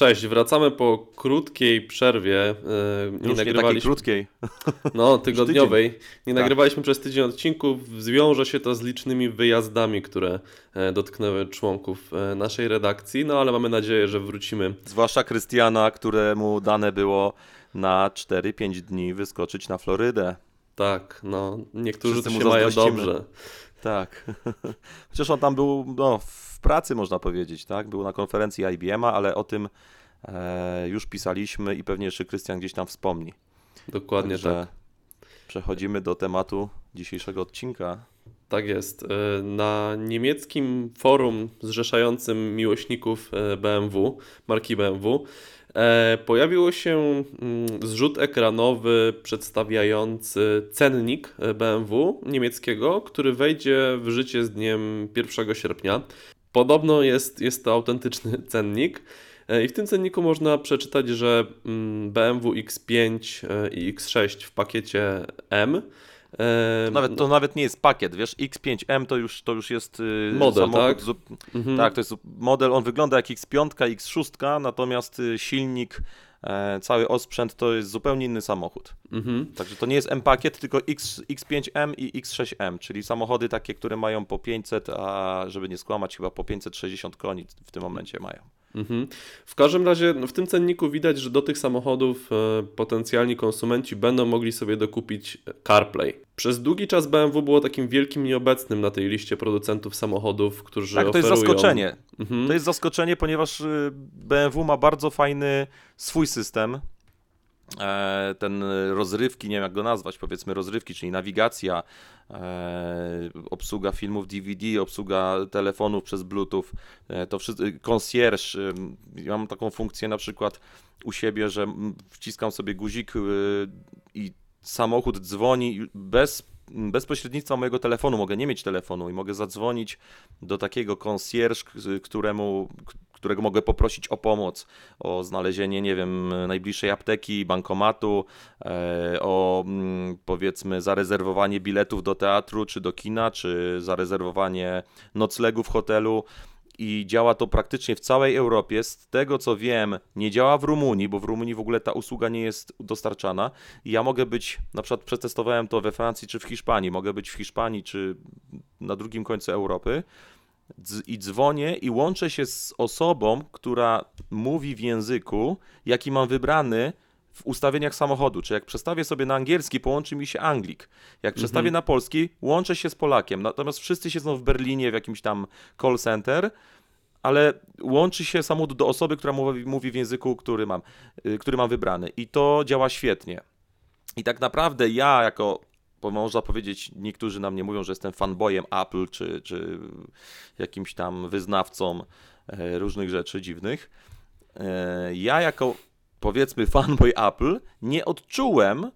Cześć, wracamy po krótkiej przerwie. e, Nie takiej nagrywaliśmy. krótkiej. No, tygodniowej. Nie Tak. nagrywaliśmy przez tydzień odcinków. Zwiąże się to z licznymi wyjazdami, które e, dotknęły członków e, naszej redakcji. No, ale mamy nadzieję, że wrócimy. Zwłaszcza Krystiana, któremu dane było na 4-5 dni wyskoczyć na Florydę. Tak, no, niektórzy Wszyscy mu się mają dobrze. Tak. Chociaż on tam był no, w pracy, można powiedzieć, tak? Był na konferencji IBM-a, ale o tym e, już pisaliśmy i pewnie jeszcze Krystian gdzieś tam wspomni. Dokładnie Także tak. Przechodzimy do tematu dzisiejszego odcinka. Tak jest. E, Na niemieckim forum zrzeszającym miłośników e, BMW, marki BMW, pojawił się mm, zrzut ekranowy przedstawiający cennik e, BMW niemieckiego, który wejdzie w życie z dniem 1 sierpnia. Podobno jest, jest to autentyczny cennik. E, I w tym cenniku można przeczytać, że mm, BMW X5 e, i X6 w pakiecie M. e, To nawet, to nawet nie jest pakiet, wiesz, X5M to już, to już jest y, Model, samochód tak? mhm. Tak, to jest model, on wygląda jak X5, X6, natomiast y, silnik, e, cały osprzęt to jest zupełnie inny samochód. Mhm. Także to nie jest M-pakiet, tylko X, X5M i X6M, czyli samochody takie, które mają po 500, a żeby nie skłamać, chyba po 560 koni w tym momencie mają. Mhm. W każdym razie no, w tym cenniku widać, że do tych samochodów e, potencjalni konsumenci będą mogli sobie dokupić CarPlay. Przez długi czas BMW było takim wielkim nieobecnym na tej liście producentów samochodów, którzy Tak, to jest oferują... zaskoczenie. Mhm. To jest zaskoczenie, ponieważ y, BMW ma bardzo fajny swój system. E, Ten rozrywki, nie wiem jak go nazwać, powiedzmy rozrywki, czyli nawigacja, e, obsługa filmów DVD, obsługa telefonów przez Bluetooth, e, to wszystko, concierge. Ja mam taką funkcję na przykład u siebie, że wciskam sobie guzik i samochód dzwoni bez, bez pośrednictwa mojego telefonu, mogę nie mieć telefonu i mogę zadzwonić do takiego concierge, któremu, którego mogę poprosić o pomoc, o znalezienie, nie wiem, najbliższej apteki, bankomatu, e, o mm, powiedzmy zarezerwowanie biletów do teatru, czy do kina, czy zarezerwowanie noclegu w hotelu. I działa to praktycznie w całej Europie. Z tego co wiem, nie działa w Rumunii, bo w Rumunii w ogóle ta usługa nie jest dostarczana. I ja mogę być, na przykład przetestowałem to we Francji czy w Hiszpanii, mogę być w Hiszpanii czy na drugim końcu Europy i dzwonię i łączę się z osobą, która mówi w języku, jaki mam wybrany w ustawieniach samochodu. Czy jak przestawię sobie na angielski, połączy mi się Anglik. Jak przestawię na polski, łączę się z Polakiem. Natomiast wszyscy siedzą w Berlinie w jakimś tam call center, ale łączy się samochód do osoby, która mówi, mówi w języku, który mam, y, który mam wybrany. I to działa świetnie. I tak naprawdę ja jako, bo można powiedzieć, niektórzy na mnie mówią, że jestem fanboyem Apple, czy, czy jakimś tam wyznawcą e, różnych rzeczy dziwnych. E, Ja jako, powiedzmy, fanboy Apple nie odczułem,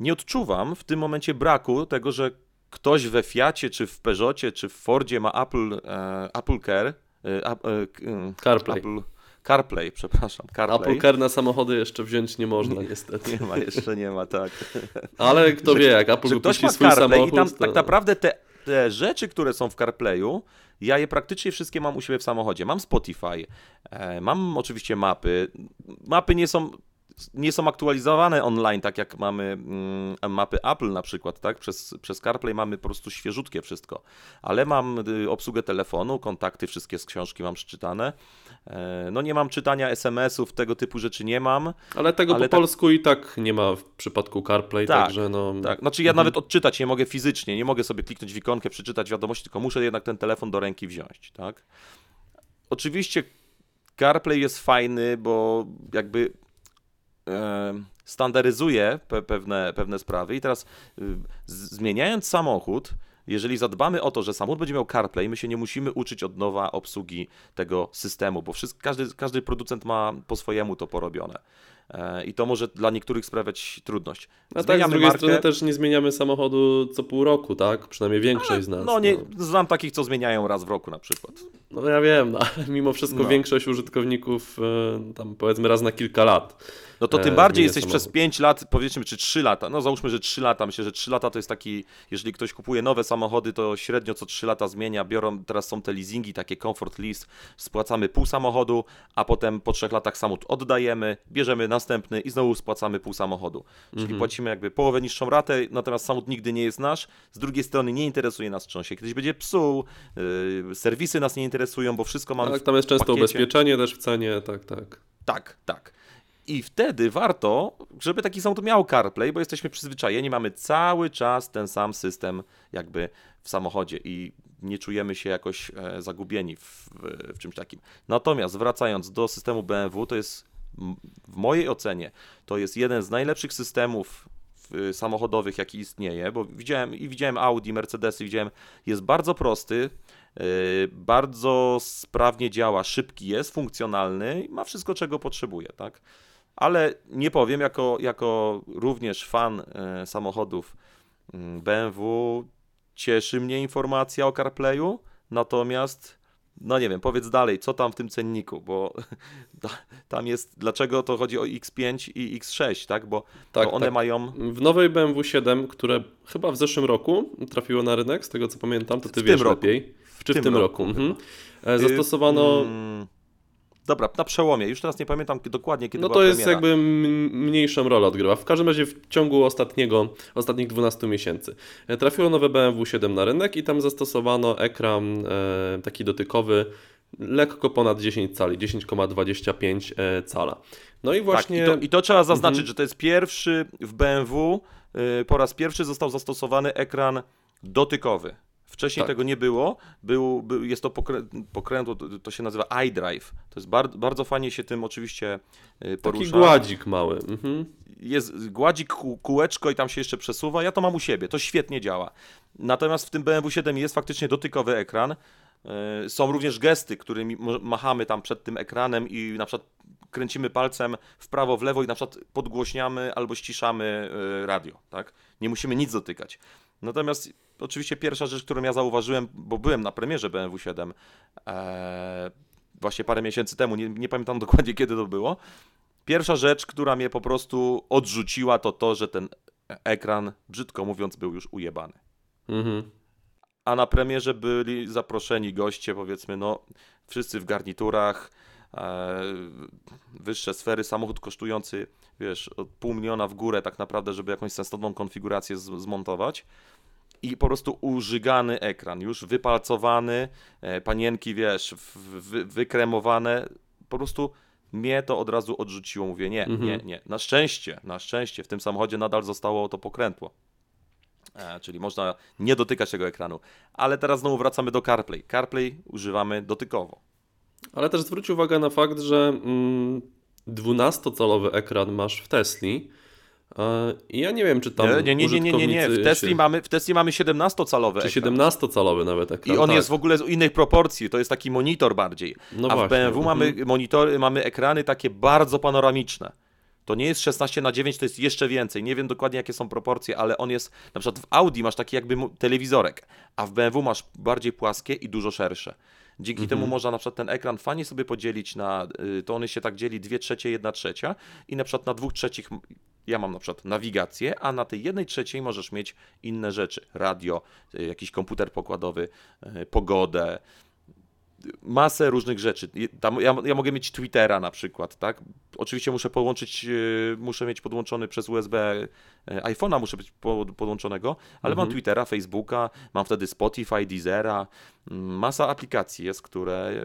nie odczuwam w tym momencie braku tego, że ktoś we Fiacie, czy w Peugeotie, czy w Fordzie ma Apple, e, Apple Care, e, Ap- e, k- e, CarPlay. Apple, CarPlay, przepraszam, CarPlay. Apple Car na samochody jeszcze wziąć nie można niestety. Nie ma, jeszcze nie ma, tak. Ale kto Że- wie, jak Apple wypuści ma swój CarPlay samochód, i tam to... tak naprawdę te, te rzeczy, które są w CarPlayu, ja je praktycznie wszystkie mam u siebie w samochodzie. Mam Spotify, e, mam oczywiście mapy. Mapy nie są, nie są aktualizowane online, tak jak mamy mm, mapy Apple na przykład, tak? Przez, przez CarPlay mamy po prostu świeżutkie wszystko. Ale mam y, obsługę telefonu, kontakty, wszystkie z książki mam przeczytane. E, no nie mam czytania SMS-ów, tego typu rzeczy nie mam. Ale tego ale po tak- polsku i tak nie ma w przypadku CarPlay, Tak, także no... Tak, znaczy ja nawet odczytać nie mogę fizycznie, nie mogę sobie kliknąć w ikonkę, przeczytać wiadomości, tylko muszę jednak ten telefon do ręki wziąć, tak? Oczywiście CarPlay jest fajny, bo jakby standaryzuje pe pewne, pewne sprawy i teraz y, zmieniając samochód, jeżeli zadbamy o to, że samochód będzie miał CarPlay, my się nie musimy uczyć od nowa obsługi tego systemu, bo każdy, każdy producent ma po swojemu to porobione. E, I to może dla niektórych sprawiać trudność. A tak, z drugiej markę. strony też nie zmieniamy samochodu co pół roku, tak? Przynajmniej większość z nas. No nie, znam takich, co zmieniają raz w roku na przykład. No ja wiem, no, ale mimo wszystko No. większość użytkowników e, tam powiedzmy raz na kilka lat. No to E, tym bardziej jesteś samochód. przez 5 lat, powiedzmy, czy 3 lata. No załóżmy, że 3 lata. Myślę, że 3 lata to jest taki, jeżeli ktoś kupuje nowe samochody, to średnio co 3 lata zmienia. Biorą, teraz są te leasingi, takie comfort lease, spłacamy pół samochodu, a potem po 3 latach samochód oddajemy, bierzemy następny i znowu spłacamy pół samochodu. Czyli Mhm. płacimy jakby połowę niższą ratę, natomiast samochód nigdy nie jest nasz. Z drugiej strony nie interesuje nas, czy on się kiedyś będzie psuł, yy, serwisy nas nie interesują, bo wszystko mamy Tak, tam jest często pakiecie. ubezpieczenie też w cenie, tak, tak. Tak, tak. I wtedy warto, żeby taki samochód miał CarPlay, bo jesteśmy przyzwyczajeni, mamy cały czas ten sam system jakby w samochodzie i nie czujemy się jakoś e, zagubieni w, w, czymś takim. Natomiast wracając do systemu BMW, to jest w mojej ocenie to jest jeden z najlepszych systemów w- samochodowych, jaki istnieje, bo widziałem i widziałem Audi, Mercedesy, widziałem, jest bardzo prosty, yy, bardzo sprawnie działa, szybki jest, funkcjonalny i ma wszystko, czego potrzebuje, tak? Ale nie powiem, jako, jako również fan e, samochodów BMW, cieszy mnie informacja o CarPlayu, natomiast, no nie wiem, powiedz dalej, co tam w tym cenniku, bo ta- tam jest, dlaczego to chodzi o X5 i X6, tak? Bo Tak, to one tak. mają, W nowej BMW 7, które chyba w zeszłym roku trafiło na rynek, z tego co pamiętam, to ty W wiesz lepiej. Czy w tym, tym roku? roku mhm. E, Zastosowano. Mm, Dobra, na przełomie. Już teraz nie pamiętam dokładnie, kiedy No to jest premiera. jakby mniejszą rolę odgrywa. W każdym razie w ciągu ostatniego, ostatnich 12 miesięcy e, trafiło nowe BMW 7 na rynek i tam zastosowano ekran e, taki dotykowy lekko ponad 10 cali, 10,25 e, cala. No i właśnie Tak, i, to, I to trzeba zaznaczyć, Mhm. że to jest pierwszy w BMW, y, po raz pierwszy został zastosowany ekran dotykowy. Wcześniej Tak. tego nie było. Był, był, jest to pokrę, pokrętło, to, to się nazywa iDrive. To jest bar, bardzo fajnie się tym oczywiście y, taki porusza. gładzik mały. Mhm. jest gładzik, kół- kółeczko i tam się jeszcze przesuwa. Ja to mam u siebie, to świetnie działa. Natomiast w tym BMW 7 jest faktycznie dotykowy ekran. Yy, Są również gesty, którymi machamy tam przed tym ekranem i na przykład kręcimy palcem w prawo, w lewo i na przykład podgłośniamy albo ściszamy yy, radio, tak? Nie musimy nic dotykać. Natomiast oczywiście pierwsza rzecz, którą ja zauważyłem, bo byłem na premierze BMW 7 e, właśnie parę miesięcy temu, nie, nie pamiętam dokładnie kiedy to było, Pierwsza rzecz, która mnie po prostu odrzuciła, to to, że ten ekran, brzydko mówiąc, był już ujebany. Mhm. A na premierze byli zaproszeni goście, powiedzmy, no, wszyscy w garniturach, e, wyższe sfery, samochód kosztujący, wiesz, od pół miliona w górę, tak naprawdę, żeby jakąś sensowną konfigurację z, zmontować. I po prostu użygany ekran, już wypalcowany, e, panienki, wiesz, wy, wykremowane. Po prostu mnie to od razu odrzuciło. Mówię, nie, Mhm. nie, nie. Na szczęście, na szczęście w tym samochodzie nadal zostało to pokrętło. E, czyli można nie dotykać tego ekranu. Ale teraz znowu wracamy do CarPlay. CarPlay używamy dotykowo. Ale też zwróć uwagę na fakt, że mm, 12-calowy ekran masz w Tesli. I ja nie wiem, czy tam Nie, nie, nie, nie, nie, nie. W Tesli się- mamy, w Tesli mamy 17-calowy Czy ekran. 17-calowy nawet ekran. I on tak. jest w ogóle z innej proporcji, to jest taki monitor bardziej. No A właśnie, w BMW mhm. mamy monitory, mamy ekrany takie bardzo panoramiczne. To nie jest 16 na 9, to jest jeszcze więcej. Nie wiem dokładnie jakie są proporcje, ale on jest, na przykład w Audi masz taki jakby telewizorek, a w BMW masz bardziej płaskie i dużo szersze. Dzięki Mhm. temu można na przykład ten ekran fajnie sobie podzielić na, y, to one się tak dzieli 2 trzecie, 1 trzecia i na przykład na dwóch trzecich ja mam na przykład nawigację, a na tej jednej trzeciej możesz mieć inne rzeczy. Radio, y, jakiś komputer pokładowy, y, pogodę, masę różnych rzeczy. Tam ja, ja mogę mieć Twittera na przykład, tak? Oczywiście muszę połączyć, yy, muszę mieć podłączony przez USB iPhone'a, muszę być po, podłączonego, ale mam Mhm. Twittera, Facebooka, mam wtedy Spotify, Deezera, mm, masa aplikacji jest, które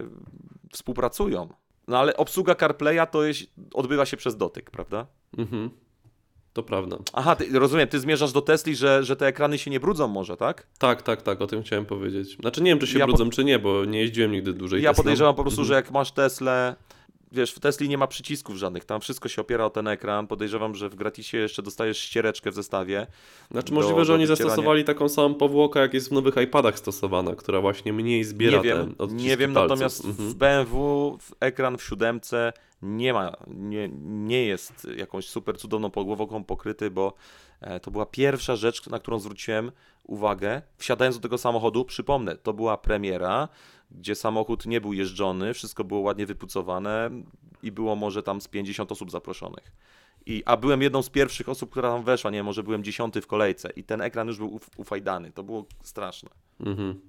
współpracują. No ale obsługa CarPlaya to jest, odbywa się przez dotyk, prawda? Mhm. To prawda. Aha, ty, rozumiem, ty zmierzasz do Tesli, że, że te ekrany się nie brudzą może, tak? Tak, tak, tak, o tym chciałem powiedzieć. Znaczy nie wiem, czy się Ja po- brudzą, czy nie, bo nie jeździłem nigdy dłużej Ja Teslą. podejrzewam po prostu, Mhm. że jak masz Teslę, wiesz, w Tesli nie ma przycisków żadnych, tam wszystko się opiera o ten ekran. Podejrzewam, że w gratisie jeszcze dostajesz ściereczkę w zestawie. Znaczy do- możliwe, że oni zastosowali taką samą powłokę, jak jest w nowych iPadach stosowana, która właśnie mniej zbiera nie wiem, te nie wiem palców. natomiast Mhm. w BMW w ekran w siódemce nie ma, nie, nie jest jakąś super cudowną podłogą pokryty, bo e, to była pierwsza rzecz, na którą zwróciłem uwagę, wsiadając do tego samochodu. Przypomnę, to była premiera, gdzie samochód nie był jeżdżony, wszystko było ładnie wypucowane i było może tam z 50 osób zaproszonych. I, a byłem jedną z pierwszych osób, która tam weszła, nie wiem, może byłem dziesiąty w kolejce i ten ekran już był uf, ufajdany. To było straszne. Mhm.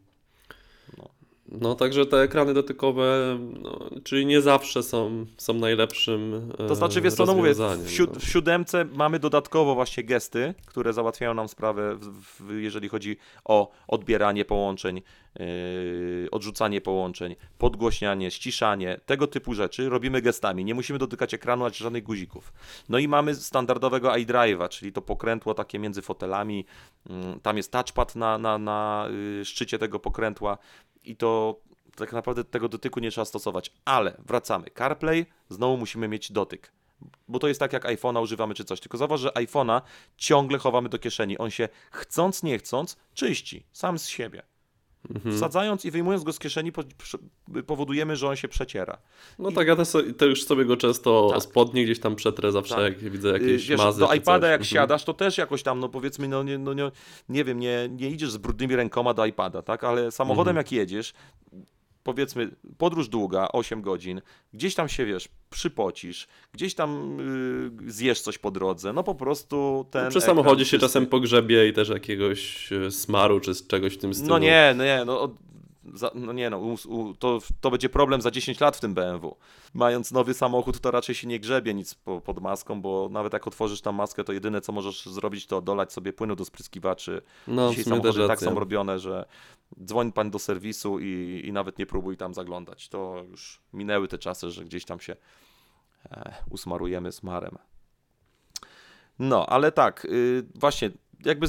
No. Także te ekrany dotykowe, no, czyli nie zawsze są, są najlepszym To znaczy, wiesz co, no mówię, w, siód, no. w siódemce mamy dodatkowo właśnie gesty, które załatwiają nam sprawę, w, w, jeżeli chodzi o odbieranie połączeń, odrzucanie połączeń, podgłośnianie, ściszanie, tego typu rzeczy robimy gestami. Nie musimy dotykać ekranu, ani żadnych guzików. No i mamy standardowego iDrive'a, czyli to pokrętło takie między fotelami. Mm, Tam jest touchpad na, na, na yy, szczycie tego pokrętła i to tak naprawdę tego dotyku nie trzeba stosować. Ale wracamy. CarPlay, znowu musimy mieć dotyk. Bo to jest tak, jak iPhone'a używamy czy coś. Tylko zauważ, że iPhone'a ciągle chowamy do kieszeni. On się chcąc, nie chcąc, czyści sam z siebie. Mhm. Wsadzając i wyjmując go z kieszeni, powodujemy, że on się przeciera. No tak, ja też, też sobie go często Tak. spodnie gdzieś tam przetrę zawsze, Tak. jak widzę Yy, jakieś Wiesz, mazy do iPada jak Mhm. siadasz, to też jakoś tam, no powiedzmy, no nie, no nie, nie wiem, nie, nie idziesz z brudnymi rękoma do iPada, tak? Ale samochodem Mhm. jak jedziesz, powiedzmy, podróż długa, 8 godzin, gdzieś tam się, wiesz, przypocisz, gdzieś tam yy, zjesz coś po drodze, no po prostu ten No, Przy samochodzie się czysty. czasem pogrzebie i też jakiegoś e, smaru czy czegoś w tym stylu. No nie, no nie, no, za, no nie no, u, u, to, to będzie problem za 10 lat w tym BMW. Mając nowy samochód, to raczej się nie grzebie nic po, pod maską, bo nawet jak otworzysz tam maskę, to jedyne co możesz zrobić, to dolać sobie płynu do spryskiwaczy. No, Dzisiaj samochody tak są robione, że dzwoń pan do serwisu i, i nawet nie próbuj tam zaglądać. To już minęły te czasy, że gdzieś tam się e, usmarujemy smarem. No, ale tak, y, właśnie, jakby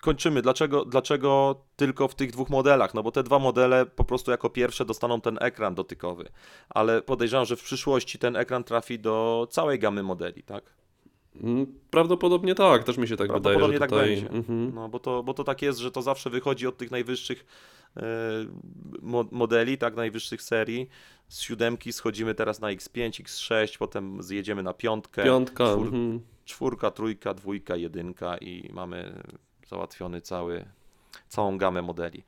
kończymy. Dlaczego, dlaczego tylko w tych dwóch modelach? No bo te dwa modele po prostu jako pierwsze dostaną ten ekran dotykowy, ale podejrzewam, że w przyszłości ten ekran trafi do całej gamy modeli, tak? Mm, Prawdopodobnie tak, też mi się tak wydaje, Prawdopodobnie tak tutaj... będzie. Mhm. No bo to, bo to tak jest, że to zawsze wychodzi od tych najwyższych mo- modeli, tak, najwyższych serii. Z siódemki schodzimy teraz na X5, X6, potem zjedziemy na piątkę, Piątka, czwór- mhm. Czwórka, trójka, dwójka, jedynka i mamy załatwiony cały, całą gamę modeli.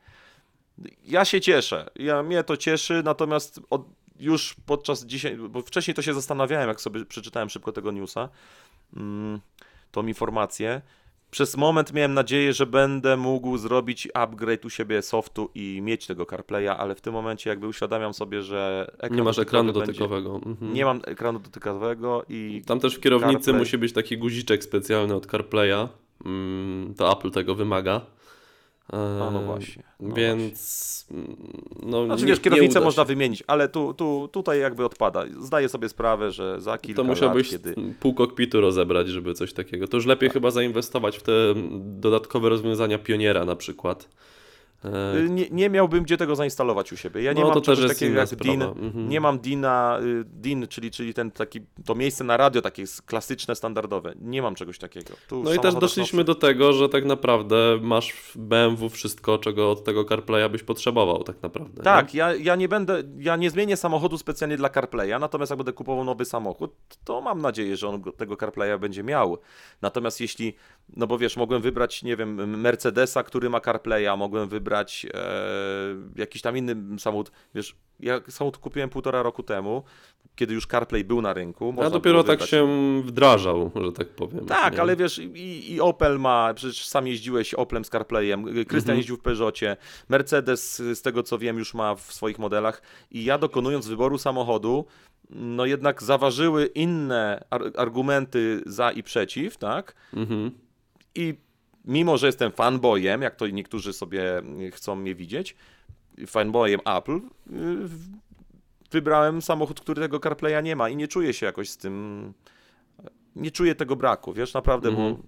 Ja się cieszę, ja, mnie to cieszy, natomiast od, już podczas dzisiaj, bo wcześniej to się zastanawiałem, jak sobie przeczytałem szybko tego newsa, mm, tą informację. Przez moment miałem nadzieję, że będę mógł zrobić upgrade u siebie softu i mieć tego CarPlaya, ale w tym momencie jakby uświadamiam sobie, że ekran Nie masz ekranu będzie- dotykowego. Mhm. Nie mam ekranu dotykowego i Tam też w kierownicy CarPlay. musi być taki guziczek specjalny od CarPlaya. Mm, To Apple tego wymaga. A, no właśnie. No Więc mm, no, Znaczy nie, wiesz, kierownicę można wymienić, ale tu, tu, tutaj jakby odpada. Zdaję sobie sprawę, że za kilka To musiałbyś lat, kiedy... pół kokpitu rozebrać, żeby coś takiego. To już lepiej chyba zainwestować w te dodatkowe rozwiązania pioniera na przykład. E, Y, Nie, nie miałbym gdzie tego zainstalować u siebie. Ja nie no, mam to czegoś takiego jak sprawa. DIN. Mhm. Nie mam DINa, y, DIN, czyli, czyli ten taki, to miejsce na radio takie klasyczne, standardowe. Nie mam czegoś takiego. Tu No i też doszliśmy do tego, że tak naprawdę masz w BMW wszystko, czego od tego CarPlaya byś potrzebował tak naprawdę. Tak, nie? ja, ja nie będę, ja nie zmienię samochodu specjalnie dla CarPlaya, natomiast jak będę kupował nowy samochód, to mam nadzieję, że on go- tego CarPlaya będzie miał. Natomiast jeśli, no bo wiesz, mogłem wybrać, nie wiem, Mercedesa, który ma CarPlaya, mogłem wybrać e, jakiś tam inny samochód. Wiesz, ja samochód kupiłem półtora roku temu, kiedy już CarPlay był na rynku. A można dopiero tak się wdrażał, że tak powiem. Tak, nie? ale wiesz, i, i Opel ma, przecież sam jeździłeś Oplem z CarPlayem, Krystian Mhm. jeździł w Peugeotie, Mercedes, z tego co wiem, już ma w swoich modelach i ja dokonując wyboru samochodu, no jednak zaważyły inne ar- argumenty za i przeciw, tak? Mhm. I mimo, że jestem fanboyem, jak to niektórzy sobie y, chcą mnie widzieć, fanboyem Apple, y, wybrałem samochód, który tego CarPlaya nie ma i nie czuję się jakoś z tym, nie czuję tego braku, wiesz, naprawdę, Mhm. bo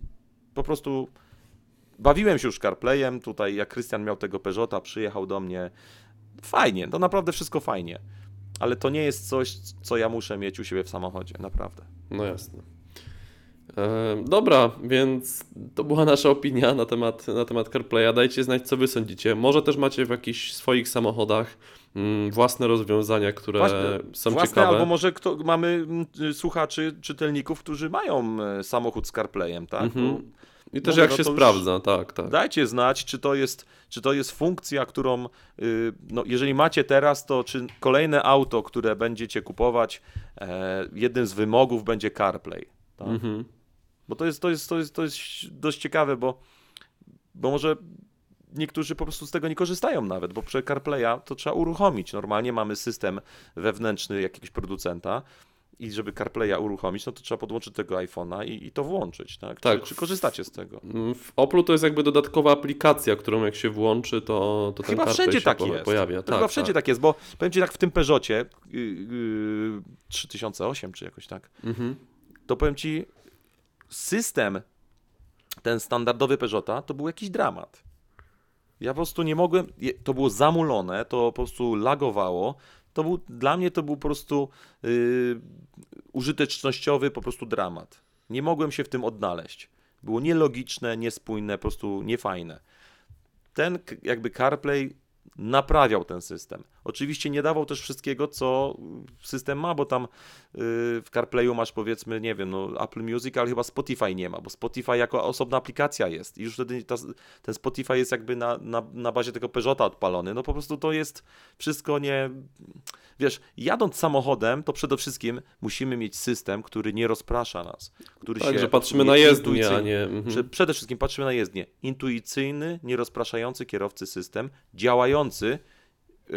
po prostu bawiłem się już CarPlayem, tutaj jak Krystian miał tego Peugeota, przyjechał do mnie, fajnie, to naprawdę wszystko fajnie, ale to nie jest coś, co ja muszę mieć u siebie w samochodzie, naprawdę. No jasne. Dobra, więc to była nasza opinia na temat, na temat CarPlaya. Dajcie znać, co wy sądzicie. Może też macie w jakichś swoich samochodach mm, własne rozwiązania, które Właśnie, są Własne, ciekawe. albo może kto, mamy mm, słuchaczy, czytelników, którzy mają e, samochód z CarPlayem, tak? Mhm. To I też Mówię, jak no się sprawdza, tak, tak. Dajcie znać, czy to jest, czy to jest funkcja, którą, y, no, jeżeli macie teraz, to czy kolejne auto, które będziecie kupować, e, jednym z wymogów będzie CarPlay. Tak? Mhm. Bo to jest, to, jest, to, jest, to jest dość ciekawe, bo, bo może niektórzy po prostu z tego nie korzystają nawet, bo przy CarPlaya to trzeba uruchomić. Normalnie mamy system wewnętrzny jakiegoś producenta i żeby CarPlaya uruchomić, no to trzeba podłączyć tego iPhone'a i, i to włączyć. Tak? Tak. Czy, czy korzystacie z tego? W Oplu to jest jakby dodatkowa aplikacja, którą jak się włączy, to, to ten Chyba CarPlay wszędzie się tak po- jest. pojawia. Chyba tak, wszędzie tak. tak. jest, bo powiem Ci tak, w tym Peugeotie yy, yy, 3008 czy jakoś tak, Mhm. To powiem Ci, system ten standardowy Peugeota to był jakiś dramat. Ja po prostu nie mogłem, to było zamulone, to po prostu lagowało. To był, dla mnie to był po prostu yy, użytecznościowy po prostu dramat. Nie mogłem się w tym odnaleźć. Było nielogiczne, niespójne, po prostu niefajne. Ten jakby CarPlay naprawiał ten system. Oczywiście nie dawał też wszystkiego, co system ma, bo tam yy, w CarPlayu masz powiedzmy, nie wiem, no Apple Music, ale chyba Spotify nie ma, bo Spotify jako osobna aplikacja jest i już wtedy ta, ten Spotify jest jakby na, na, na bazie tego Peugeota odpalony. No po prostu to jest wszystko nie... Wiesz, jadąc samochodem, to przede wszystkim musimy mieć system, który nie rozprasza nas, który Tak, się że patrzymy na jezdnię, a nie... Mhm. Prze- Przede wszystkim patrzymy na jezdnię. Intuicyjny, nierozpraszający kierowcy system, działający yy,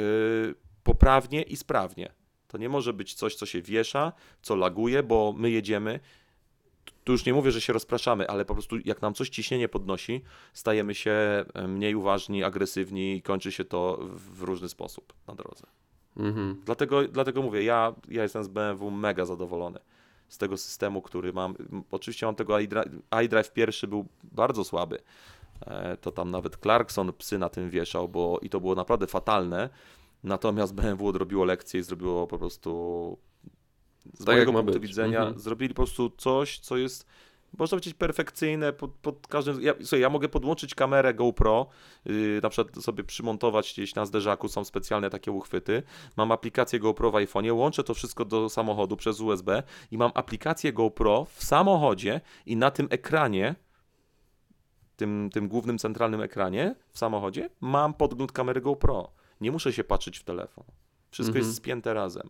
poprawnie i sprawnie. To nie może być coś, co się wiesza, co laguje, bo my jedziemy. Tu już nie mówię, że się rozpraszamy, ale po prostu jak nam coś ciśnienie podnosi, stajemy się e, mniej uważni, agresywni i kończy się to w różny sposób na drodze. Mhm. Dlatego, dlatego mówię, ja, ja jestem z BMW mega zadowolony z tego systemu, który mam. Oczywiście mam tego iDrive, iDrive pierwszy był bardzo słaby. E, To tam nawet Clarkson psy na tym wieszał, bo i to było naprawdę fatalne. Natomiast BMW odrobiło lekcję i zrobiło po prostu z Tak, mojego punktu widzenia, Mhm. zrobili po prostu coś, co jest można powiedzieć perfekcyjne pod, pod każdym. Ja, słuchaj, ja mogę podłączyć kamerę GoPro, yy, na przykład sobie przymontować gdzieś na zderzaku, są specjalne takie uchwyty. Mam aplikację GoPro w iPhone'ie, łączę to wszystko do samochodu przez USB i mam aplikację GoPro w samochodzie i na tym ekranie, tym, tym głównym centralnym ekranie w samochodzie, mam podgląd kamery GoPro. Nie muszę się patrzeć w telefon. Wszystko Mhm. jest spięte razem.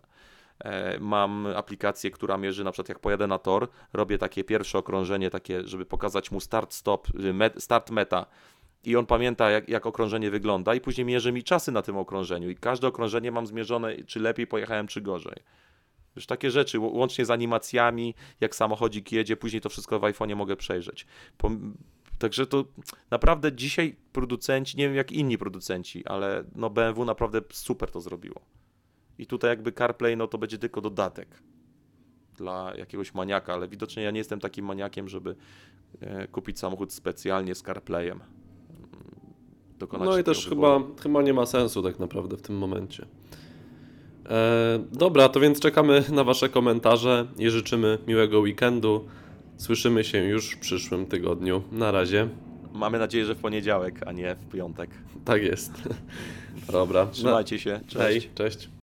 E, Mam aplikację, która mierzy, na przykład jak pojadę na tor, robię takie pierwsze okrążenie, takie, żeby pokazać mu start, stop, y, start, meta. I on pamięta, jak, jak okrążenie wygląda, i później mierzy mi czasy na tym okrążeniu. I każde okrążenie mam zmierzone, czy lepiej pojechałem, czy gorzej. Już takie rzeczy, łącznie z animacjami, jak samochodzik jedzie, później to wszystko w iPhone'ie mogę przejrzeć. Pom- Także to naprawdę dzisiaj producenci, nie wiem jak inni producenci, ale no BMW naprawdę super to zrobiło. I tutaj jakby CarPlay, no to będzie tylko dodatek dla jakiegoś maniaka, ale widocznie ja nie jestem takim maniakiem, żeby e, kupić samochód specjalnie z CarPlayem. Mm, Dokonać No i też wyboru. chyba, chyba nie ma sensu tak naprawdę w tym momencie. E, dobra, to więc czekamy na Wasze komentarze i życzymy miłego weekendu. Słyszymy się już w przyszłym tygodniu. Na razie. Mamy nadzieję, że w poniedziałek, a nie w piątek. Tak jest. Dobra. Trzymajcie się. Cześć. Hej, cześć.